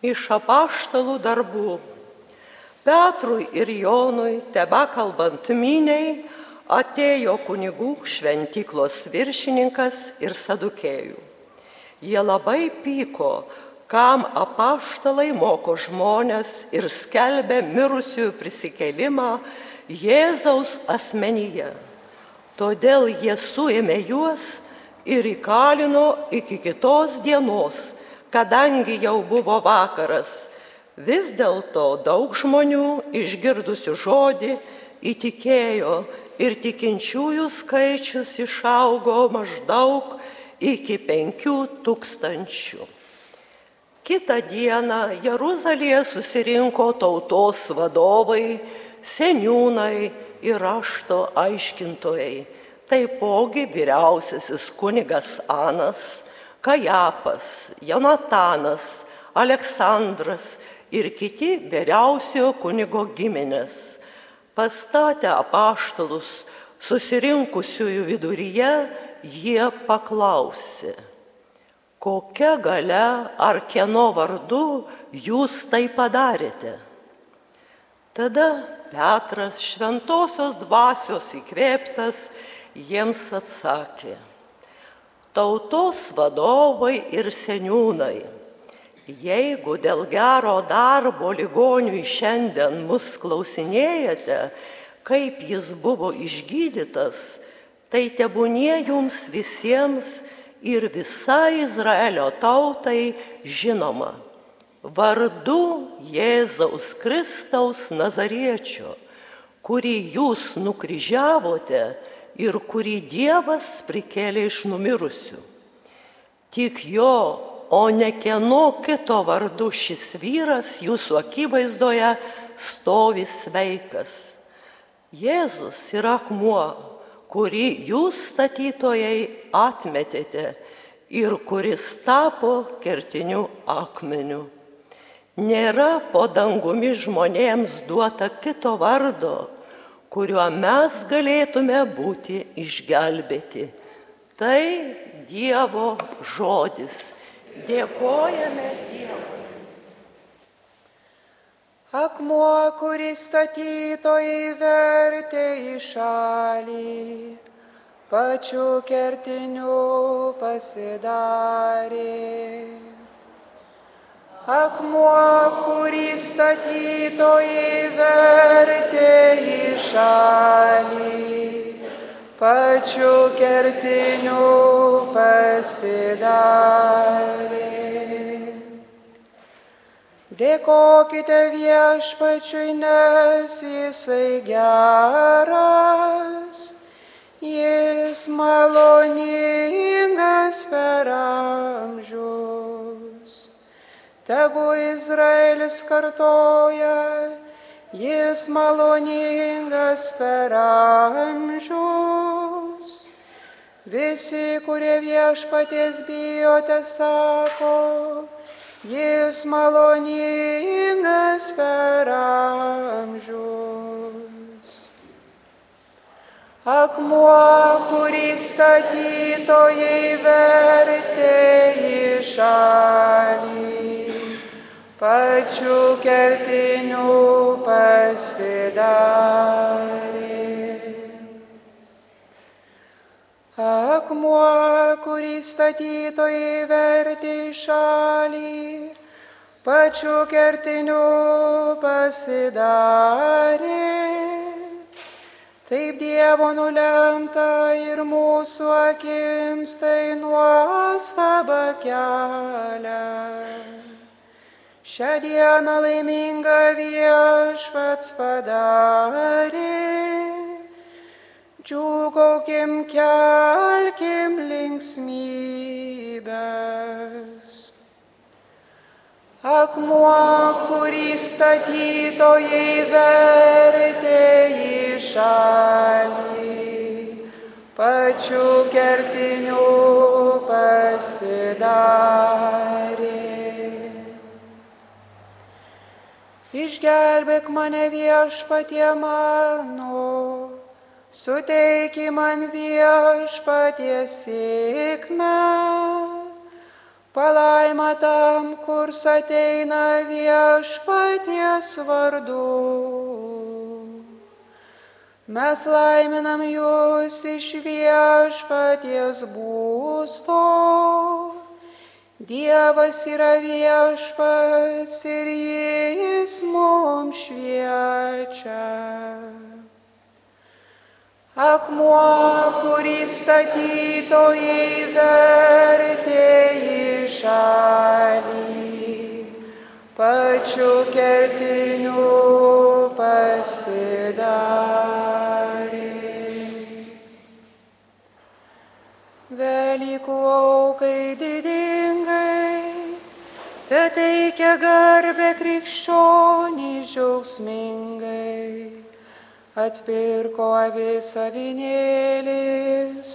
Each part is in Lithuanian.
Iš apaštalų darbų. Petrui ir Jonui, teba kalbant miniai, atėjo kunigų šventyklos viršininkas ir sadukėjų. Jie labai pyko, kam apaštalai moko žmonės ir skelbia mirusiųjų prisikelimą Jėzaus asmenyje. Todėl jie suėmė juos ir įkalino iki kitos dienos kadangi jau buvo vakaras, vis dėlto daug žmonių išgirdusių žodį įtikėjo ir tikinčiųjų skaičius išaugo maždaug iki penkių tūkstančių. Kita diena Jeruzalėje susirinko tautos vadovai, seniūnai ir rašto aiškintojai, taipogi vyriausiasis kunigas Anas, Kajafas, Jonatanas, Aleksandras ir kiti vyriausiojo kunigo giminės pastatę apaštalus susirinkusiųjų viduryje, jie paklausė, kokia gale ar kieno vardu jūs tai padarėte. Tada Petras šventosios dvasios įkvėptas jiems atsakė tautos vadovai ir seniūnai. Jeigu dėl gero darbo ligoniui šiandien mus klausinėjate, kaip jis buvo išgydytas, tai tebūnie jums visiems ir visai Izraelio tautai žinoma. Vardu Jėzaus Kristaus Nazariečio, kurį jūs nukryžiavote, ir kurį Dievas prikėlė iš numirusių. Tik jo, o ne kieno kito vardu šis vyras jūsų akivaizdoje stovi sveikas. Jėzus yra akmuo, kurį jūs statytojai atmetėte ir kuris tapo kertiniu akmeniu. Nėra po dangumi žmonėms duota kito vardo, kuriuo mes galėtume būti išgelbėti. Tai Dievo žodis. Dėkojame Dievui. Akmuo, kuris statytojai vertė į šalį, pačiu kertiniu pasidarė. Akmuo, kurį statytojai vertė į šalį, pačiu kertiniu pasidarė. Dėkokite viešpačiui, nes jisai geras, jis maloningas Tegu Izraelis kartoja, jis maloningas per amžius. Visi, kurie viešpaties bijote, sako, jis maloningas per amžius. Akmuo, kurį statytojai vertė į šalį pačiu kertiniu pasidarė. Akmuo, kurį statytojai vertė šalį, pačiu kertiniu pasidarė. Taip Dievo nulemta ir mūsų akims tai nuostaba kelia. Šią dieną laimingą viešpats padarė. Džiūgaukim, kelkim linksmybės. Akmuo, kurį statytojai vertė į šalį, pačiu kertiniu pasidarė. Išgelbėk mane viešpatie mano, suteiki man viešpatie sėkmę, Palaima tam, kur ateina viešpaties vardu. Mes laiminam jūs iš viešpaties būsto. Dievas yra viešpats ir jis mums šviečia. Akmuo, kurį statytojai vertė į šalį, pačiu kertiniu teikia garbę krikščionį džiaugsmingai atpirko avis avinėlis,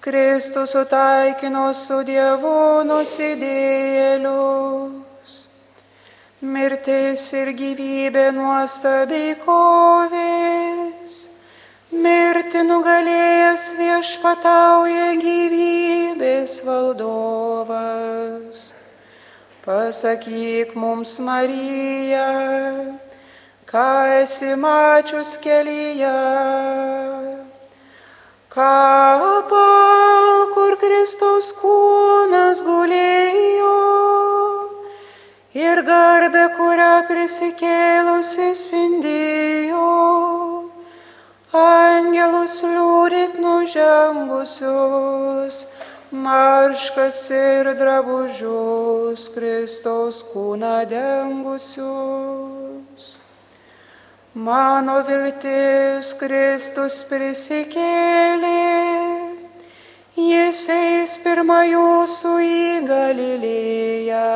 Kristus sutaikino su Dievu nusidėlius. Mirtis ir gyvybė nuostabiai kovės, mirti nugalėjęs viešpatauja gyvybės valdovas. Pasakyk mums, Marija, ką esi mačius kelyje, kapą, kur Kristaus kūnas gulėjo ir garbė, kurią prisikėlusi spindėjo, angelus liūdit nužengusius, marškas ir drabužius Kristaus kūną dengusius. Mano viltis Kristus prisikėlė, jis eis pirmą jūsų į Galilėją.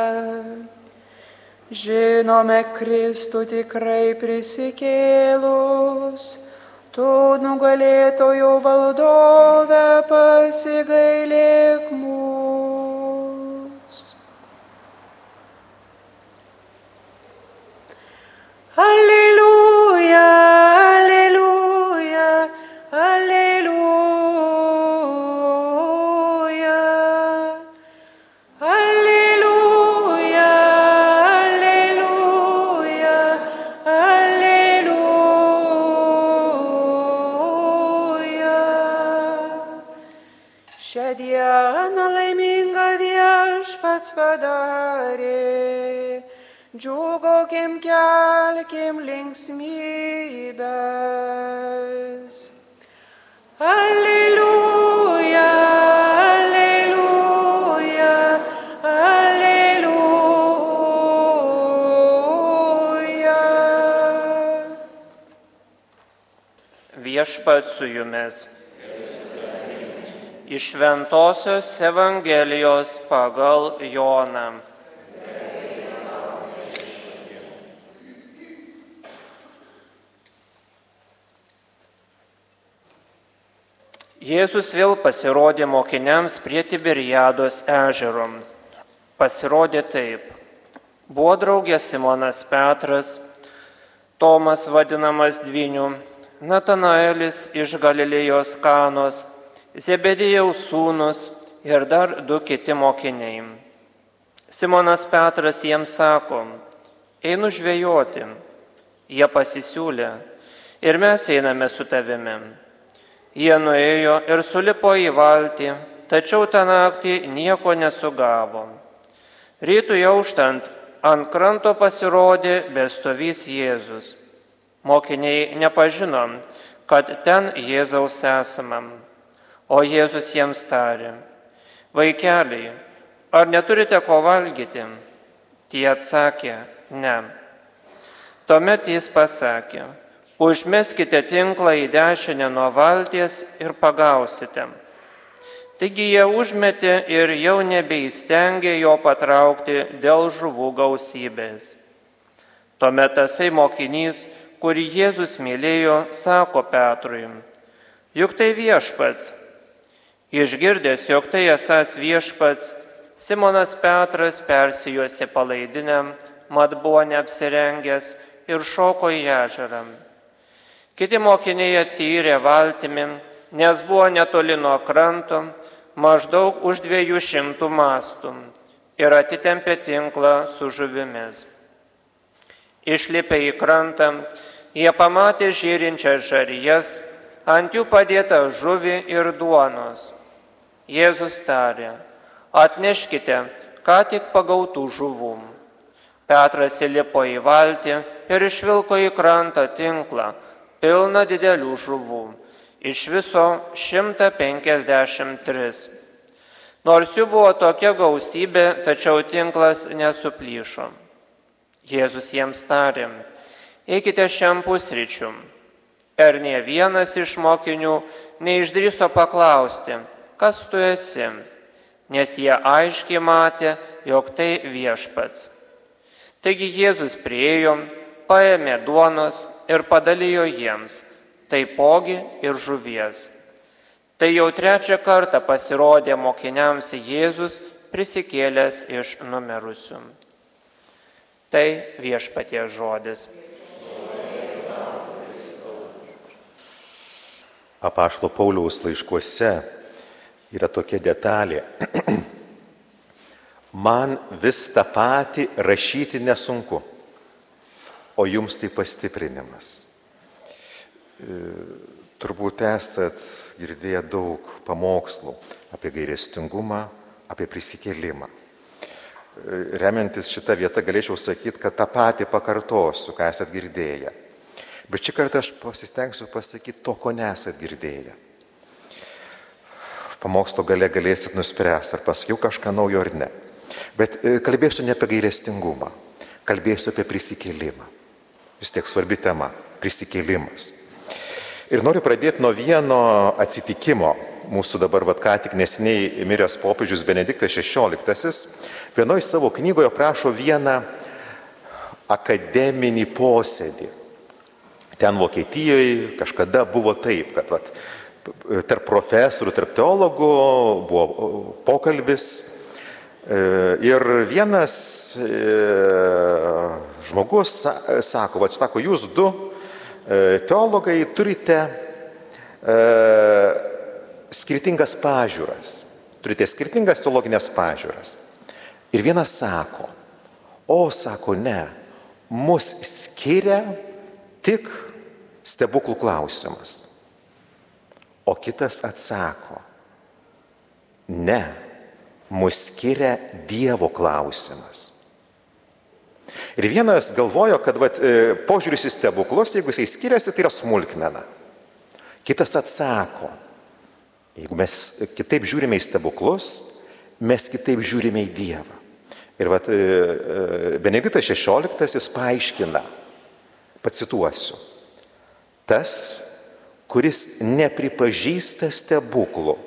Žinome Kristų tikrai prisikėlus, tu nugalėtojo valdove pasigailėk mūsų. Džiugaukim, kelkim linksmybės. Alleluja, alleluja, alleluja. Viešpat su jumis. Iš Ventosios Evangelijos pagal Joną. Jėzus vėl pasirodė mokiniams prie Tiberiados ežero. Pasirodė taip. Buvo draugė Simonas Petras, Tomas vadinamas Dviniu, Natanaelis iš Galilėjos kanos, Zebedėjaus sūnus ir dar du kiti mokiniai. Simonas Petras jiems sako, einu žvejoti. Jie pasisiūlė ir mes einame su tavimi. Jie nuėjo ir sulipo į valtį, tačiau tą naktį nieko nesugavo. Rytų jauštant ant kranto pasirodė bestovys Jėzus. Mokiniai nepažino, kad ten Jėzaus esama. O Jėzus jiems tarė, vaikeliai, ar neturite ko valgyti? Tie atsakė, ne. Tuomet jis pasakė, užmeskite tinklą į dešinę nuo valties ir pagausite. Taigi jie užmetė ir jau nebeįstengė jo patraukti dėl žuvų gausybės. Tuomet tasai mokinys, kurį Jėzus mylėjo, sako Petrui, juk tai viešpats. Išgirdęs, jog tai esas viešpats, Simonas Petras persijuosi palaidinę, mat buvo neapsirengęs ir šoko į ežerą. Kiti mokiniai atsijyrė valtimi, nes buvo netoli nuo kranto, maždaug už dviejų šimtų mastų. ir atitempė tinklą su žuvimis. Išlipę į krantą, jie pamatė žyrinčias žarijas, ant jų padėta žuvi ir duonos. Jėzus tarė, atneškite, ką tik pagautų žuvų. Petras įlipo į valtį ir išvilko į krantą tinklą, pilną didelių žuvų, iš viso 153. Nors jų buvo tokia gausybė, tačiau tinklas nesuplyšo. Jėzus jiems tarė, eikite šiam pusryčium. Ir ne vienas iš mokinių neišdryso paklausti, kas tu esi, nes jie aiškiai matė, jog tai viešpats. Taigi Jėzus priejo, paėmė duonos ir padalijo jiems, taipogi ir žuvies. Tai jau trečią kartą pasirodė mokiniams Jėzus prisikėlęs iš numirusių. Tai viešpatie žodis. Apaštalo Pauliaus laiškuose yra tokia detalė. Man vis tą patį rašyti nesunku, o jums tai pastiprinimas. E, turbūt esat girdėję daug pamokslų apie gailestingumą, apie prisikėlimą remiantis šitą vietą galėčiau sakyti, kad tą patį pakartosiu, ką esat girdėję. Bet šį kartą aš pasistengsiu pasakyti to, ko nesat girdėję. Pamokslo gale galėsit nuspręsti, ar pasakiau kažką naujo ar ne. Bet e, kalbėsiu ne apie gailestingumą, kalbėsiu apie prisikėlimą. Vis tiek svarbi tema - prisikėlimas. Ir noriu pradėti nuo vieno atsitikimo. Mūsų dabar, vad ką tik nesiniai miręs popiežius Benediktas XVI vienoje savo knygoje prašo vieną akademinį posėdį. Ten Vokietijoje kažkada buvo taip, kad vat, tarp profesorių, tarp teologų buvo pokalbis ir vienas e, žmogus sako, va, sako, jūs du e, teologai turite skirtingas pažiūras, turite skirtingas teologinės pažiūras. Ir vienas sako, o sako ne, mus skiria tik stebuklų klausimas. O kitas atsako, ne, mus skiria Dievo klausimas. Ir vienas galvojo, kad vat, e, požiūris į stebuklus, jeigu jisai skiriasi, tai yra smulkmena. Kitas atsako, jeigu mes kitaip žiūrime į stebuklus, mes kitaip žiūrime į Dievą. Ir vat, e, e, Benediktas XVI paaiškina, pacituosiu, tas, kuris nepripažįsta stebuklų,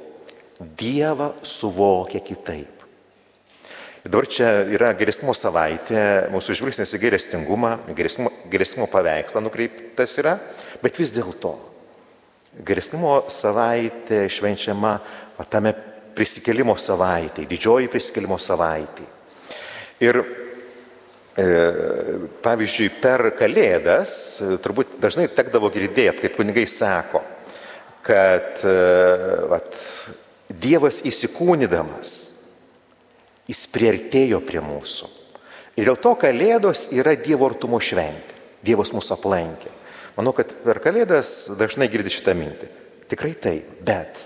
Dievą suvokia kitaip. Ir dabar čia yra geresnimo savaitė, mūsų žvilgsnis į gerestingumą, geresnimo paveikslą nukreiptas yra, bet vis dėlto geresnimo savaitė švenčiama tame prisikelimo savaitė, didžioji prisikelimo savaitė. Ir e, pavyzdžiui, per Kalėdas e, turbūt dažnai tekdavo girdėti, kaip kunigai sako, kad e, vat, Dievas įsikūnydamas, jis priartėjo prie mūsų. Ir dėl to Kalėdos yra Dievo artumo šventė. Dievas mūsų aplankė. Manau, kad per Kalėdas dažnai girdi šitą mintį. Tikrai taip, bet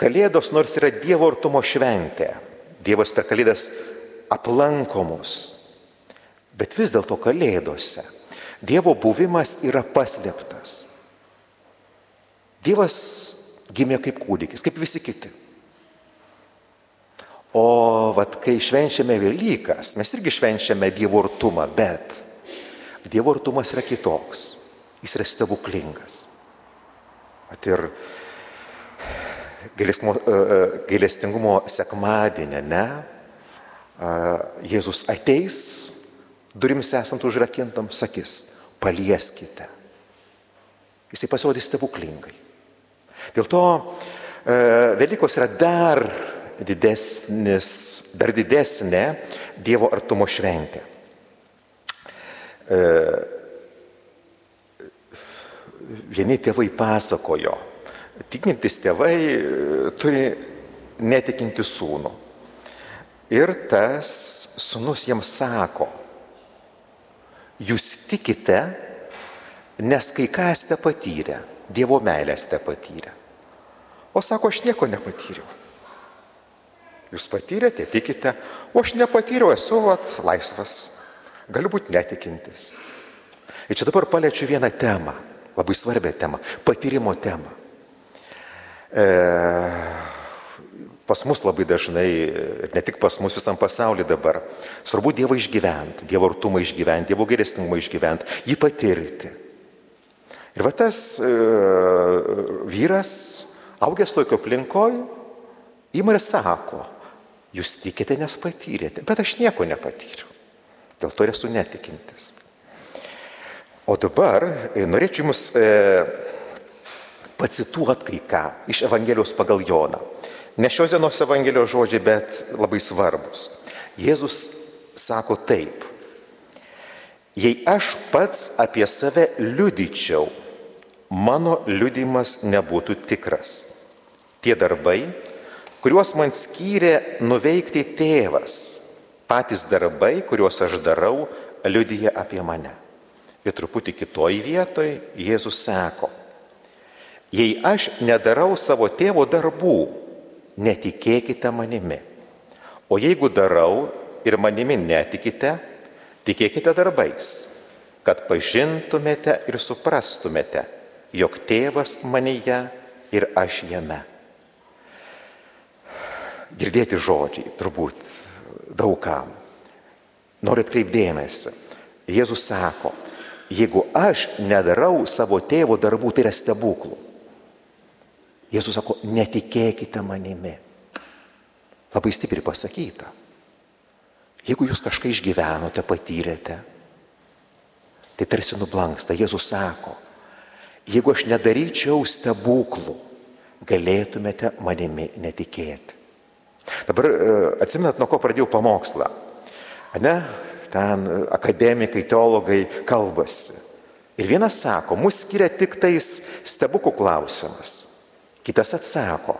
Kalėdos nors yra Dievo artumo šventė, Dievas per Kalėdas aplanko mus. Bet vis dėlto Kalėdose Dievo buvimas yra paslėptas. Dievas gimė kaip kūdikis, kaip visi kiti. O vat, kai švenčiame Velykas, mes irgi švenčiame Dievo artumą, bet Dievo artumas yra kitoks. Jis yra stebuklingas. At ir e, e, gailestingumo sekmadienė, ne? Jėzus ateis, durims esant užrakintam, sakys, palieskite. Jis tai pasirodys stebuklingai. Dėl to e, Velykos yra dar didesnis, dar didesnė Dievo artumo šventė. E, vieni tėvai pasakojo, tikintis tėvai e, turi netikinti sūnų. Ir tas sunus jiems sako, jūs tikite, nes kai ką esate patyrę, Dievo meilę esate patyrę. O sako, aš nieko nepatyriau. Jūs patyrėte, tikite, o aš nepatyriau, esu vat, laisvas, galiu būti netikintis. Ir čia dabar paliečiu vieną temą, labai svarbią temą - patyrimo temą. E, pas mus labai dažnai, ne tik pas mus visam pasauliu dabar, svarbu Dievą išgyventi, Dievo artumą išgyventi, Dievo geresnumą išgyventi, jį patirti. Ir va tas e, vyras, augęs tokio aplinkoj, įmar sako, jūs tikite, nes patyrėte, bet aš nieko nepatyriau. Dėl to esu netikintis. O dabar e, norėčiau jums e, pacituoti kai ką iš Evangelijos pagal Joną. Ne šios dienos Evangelijos žodžiai, bet labai svarbus. Jėzus sako taip. Jei aš pats apie save liudyčiau, mano liudimas nebūtų tikras. Tie darbai, kuriuos man skyrė nuveikti tėvas, patys darbai, kuriuos aš darau, liudyja apie mane. Ir truputį kitoj vietoj Jėzus sako, jei aš nedarau savo tėvo darbų, netikėkite manimi. O jeigu darau ir manimi netikite, tikėkite darbais, kad pažintumėte ir suprastumėte, jog tėvas manyje ir aš jame. Girdėti žodžiai, turbūt daugam. Noriu atkreipdėmėsi. Jėzus sako, jeigu aš nedarau savo tėvo darbų, tai yra stebuklų. Jėzus sako, netikėkite manimi. Labai stipriai pasakyta. Jeigu jūs kažką išgyvenote, patyrėte, tai tarsi nublanksta. Jėzus sako, jeigu aš nedaryčiau stebuklų, galėtumėte manimi netikėti. Dabar e, atsiminat, nuo ko pradėjau pamokslą. Ne? Ten akademikai, teologai kalbasi. Ir vienas sako, mus skiria tik tais stebukų klausimas. Kitas atsako,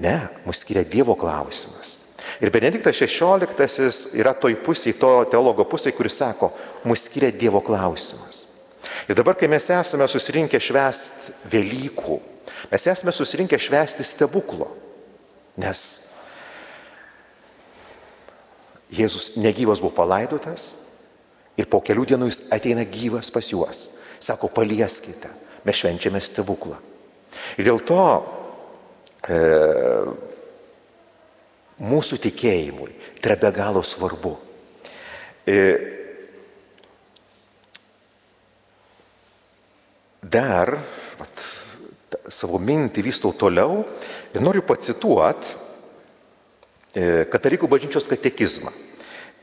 ne, mus skiria Dievo klausimas. Ir Benediktas XVI yra toj pusėje, to teologo pusėje, kuris sako, mus skiria Dievo klausimas. Ir dabar, kai mes esame susirinkę švęsti Velykų, mes esame susirinkę švęsti stebuklo. Nes Jėzus negyvas buvo palaidotas ir po kelių dienų jis ateina gyvas pas juos. Sako, palieskite, mes švenčiame stebuklą. Ir dėl to e, mūsų tikėjimui tai yra be galo svarbu. E, dar savo mintį vystau toliau ir noriu pacituoti e, Katalikų bažnyčios katekizmą.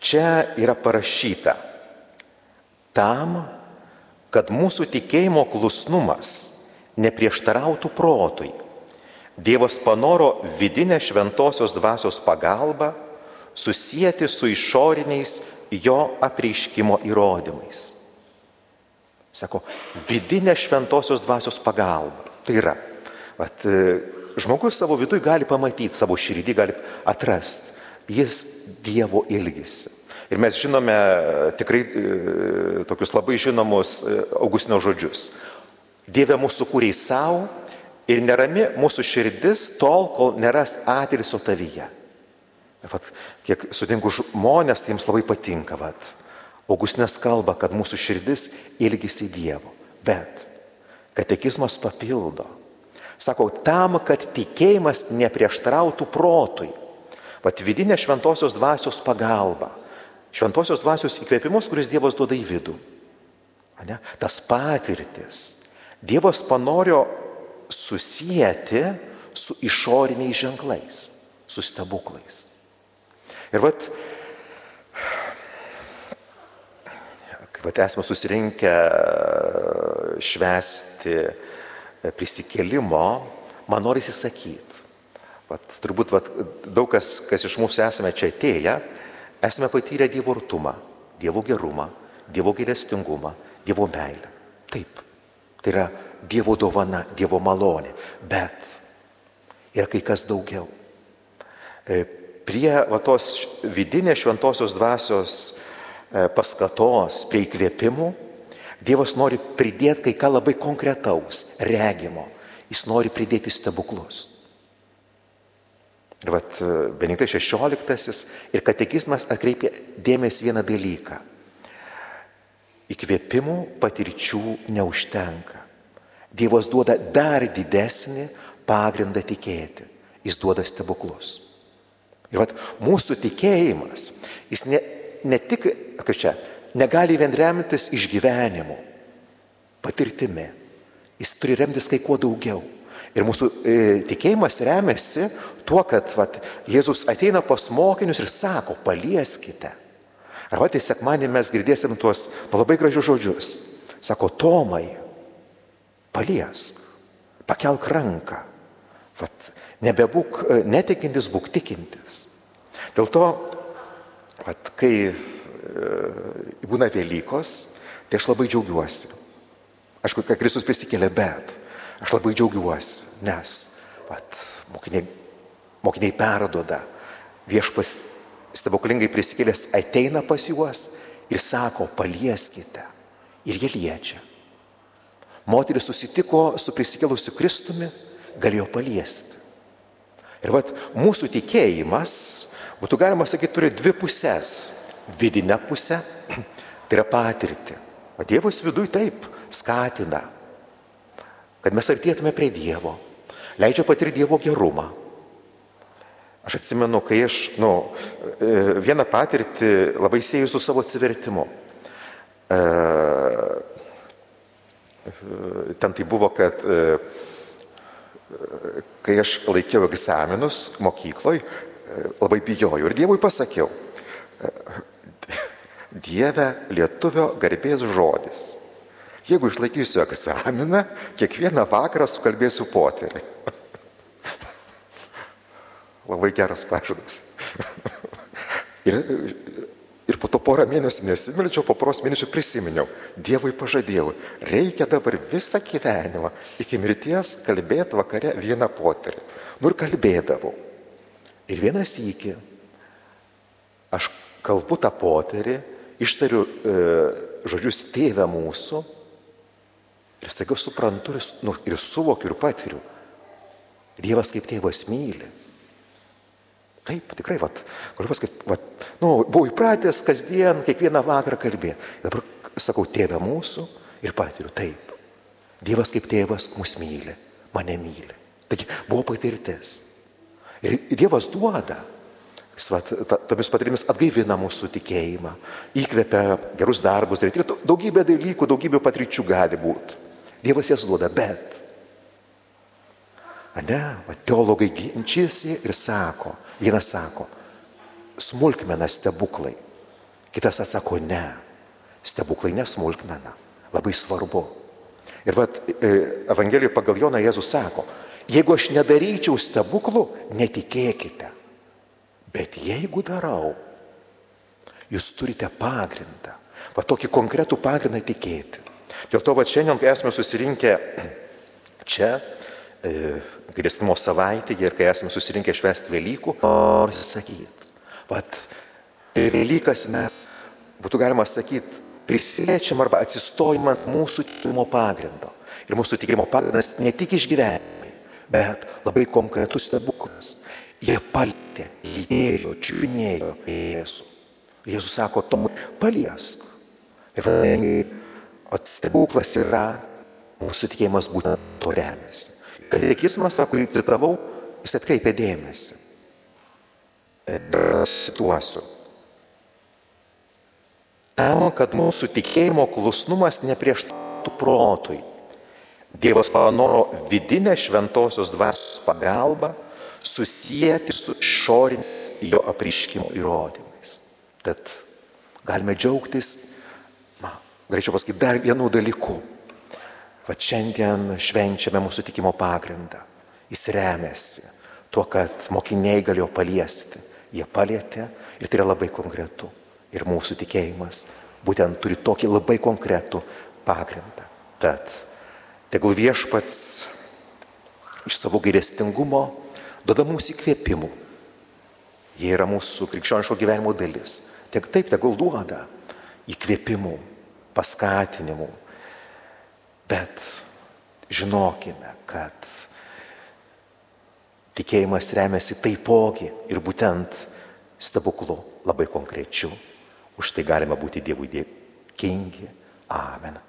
Čia yra parašyta tam, kad mūsų tikėjimo klusnumas neprieštarautų protui. Dievas panoro vidinę šventosios dvasios pagalbą susijęti su išoriniais jo apreiškimo įrodymais. Sako, vidinė šventosios dvasios pagalba. Tai yra, at, e, žmogus savo viduje gali pamatyti, savo širdį gali atrasti. Jis Dievo ilgisi. Ir mes žinome e, tikrai e, tokius labai žinomus Augustino žodžius. Dieve mūsų kūrėjai savo ir nerami mūsų širdis tol, kol neras atilsio tavyje. Vat, kiek sutinku žmonės, tai jiems labai patinka. Vat. Augustinas kalba, kad mūsų širdis ilgisi Dievo. Bet Katekizmas papildo. Sako, tam, kad tikėjimas neprieštrautų protui. Vat vidinė šventosios dvasios pagalba. Šventosios dvasios įkvėpimus, kuris Dievas duoda į vidų. Ane? Tas patirtis. Dievas panorio susijęti su išoriniais ženklais, su stebuklais. Ir vat Vat esame susirinkę e, švesti e, prisikėlimo, man norisi sakyti. Vat, turbūt vat, daug kas, kas iš mūsų esame čia atėję, esame patyrę Dievo artumą, Dievo gerumą, Dievo gėlestingumą, Dievo meilę. Taip, tai yra Dievo dovana, Dievo malonė. Bet yra kai kas daugiau. E, prie va, tos vidinės šventosios dvasios paskatos, prie įkvėpimų, Dievas nori pridėti kai ką labai konkretaus, regimo. Jis nori pridėti stebuklus. Ir vat Benediktas XVI ir katekizmas atkreipia dėmesį vieną dalyką. Įkvėpimų patirčių neužtenka. Dievas duoda dar didesnį pagrindą tikėti. Jis duoda stebuklus. Ir vat mūsų tikėjimas, jis ne, ne tik, kaip čia, negali vien remtis išgyvenimu, patirtimi. Jis turi remtis kai kuo daugiau. Ir mūsų e, tikėjimas remiasi tuo, kad vat, Jėzus ateina pas mokinius ir sako, palieskite. Arba tai sekmanį mes girdėsim tuos nu, labai gražius žodžius. Sako, Tomai, paliesk, pakelk ranką. Vat, nebebūk e, netikintis, būk tikintis. Dėl to, vat, kai e, būna Velykos, tai aš labai džiaugiuosi. Aišku, kad Kristus prisikėlė, bet Aš labai džiaugiuosi, nes vat, mokiniai, mokiniai perdoda, viešpas stebuklingai prisikėlęs ateina pas juos ir sako, palieskite. Ir jie liečia. Moteris susitiko su prisikėlusiu Kristumi, galėjo paliesti. Ir vat mūsų tikėjimas, būtų galima sakyti, turi dvi pusės. Vidinę pusę, tai yra patirti. O Dievas viduj taip skatina, kad mes artėtume prie Dievo, leidžia patirti Dievo gerumą. Aš atsimenu, kai aš nu, e, vieną patirtį labai sieju su savo atsivertimu. E, ten tai buvo, kad e, kai aš laikiau egzaminus mokykloje, labai bijojau ir Dievui pasakiau, Dieve lietuvio garbės žodis. Jeigu išlaikysiu egzaminą, kiekvieną vakarą sukalbėsiu poterį. Labai geras pažadas. ir, ir po to porą mėnesių nesimilčiau, po poros mėnesių prisiminiau. Dievui pažadėjau, reikia dabar visą gyvenimą iki mirties kalbėti vakare vieną poterį. Nu ir kalbėdavau. Ir vienas iki aš kalbu tą poterį, ištariu e, žodžius tėvę mūsų Ir staiga suprantu ir, nu, ir suvokiu ir patiriu. Dievas kaip tėvas myli. Taip, tikrai, vat, galiu pasakyti, vat, nu, buvau įpratęs kasdien, kiekvieną vakarą kalbėti. Dabar sakau, tėvė mūsų ir patiriu, taip. Dievas kaip tėvas mus myli, mane myli. Taigi buvo patirtis. Ir Dievas duoda. Jis vat, tomis patirimis atgaivina mūsų tikėjimą, įkvepia gerus darbus daryti. Daugybė dalykų, daugybė patirčių gali būti. Dievas jas duoda, bet. Ne, va, teologai ginčiasi ir sako, vienas sako, smulkmena stebuklai, kitas atsako, ne, stebuklai nesmulkmena, labai svarbu. Ir vad, e, Evangelijoje pagal Joną Jėzus sako, jeigu aš nedaryčiau stebuklų, netikėkite. Bet jeigu darau, jūs turite pagrindą, va tokį konkretų pagrindą tikėti. Dėl to, va šiandien, kai esame susirinkę čia, e, gailestimo savaitėje ir kai esame susirinkę švęsti Velykų, noriu sakyti, vat, Velykas mes, būtų galima sakyti, prisiliečiam arba atsistojam ant mūsų tikėjimo pagrindo. Ir mūsų tikėjimo pagrindas ne tik išgyvenimai, bet labai konkretus stebuklas. Jie paltė, lydėjo, čiupinėjo Jėzų. Jėzus sako, Tomai, paliesk. Ir O stebuklas yra, mūsų tikėjimas būtent to remiasi. Katekizmas, tą, kurį citavau, jis atkreipia dėmesį. Ir situosiu. Tam, kad mūsų tikėjimo klusnumas neprieštų protui. Dievas panoro vidinę šventosios dvasios pagalbą susijęti su išorinis jo apriškimo įrodymais. Tad galime džiaugtis galėčiau pasakyti, dar vienų dalykų. Va šiandien švenčiame mūsų tikimo pagrindą. Jis remiasi tuo, kad mokiniai galėjo paliesti. Jie palėtė ir tai yra labai konkretu. Ir mūsų tikėjimas būtent turi tokį labai konkretų pagrindą. Tad tegul viešpats iš savo gailestingumo duoda mums įkvėpimų Jie yra mūsų krikščioniško gyvenimo dalis. Tiek taip, tegul duoda įkvėpimų, paskatinimų. Bet žinokime, kad tikėjimas remiasi taipogi ir būtent stebuklu labai konkrečiu. Už tai galime būti Dievui dėkingi. Amen.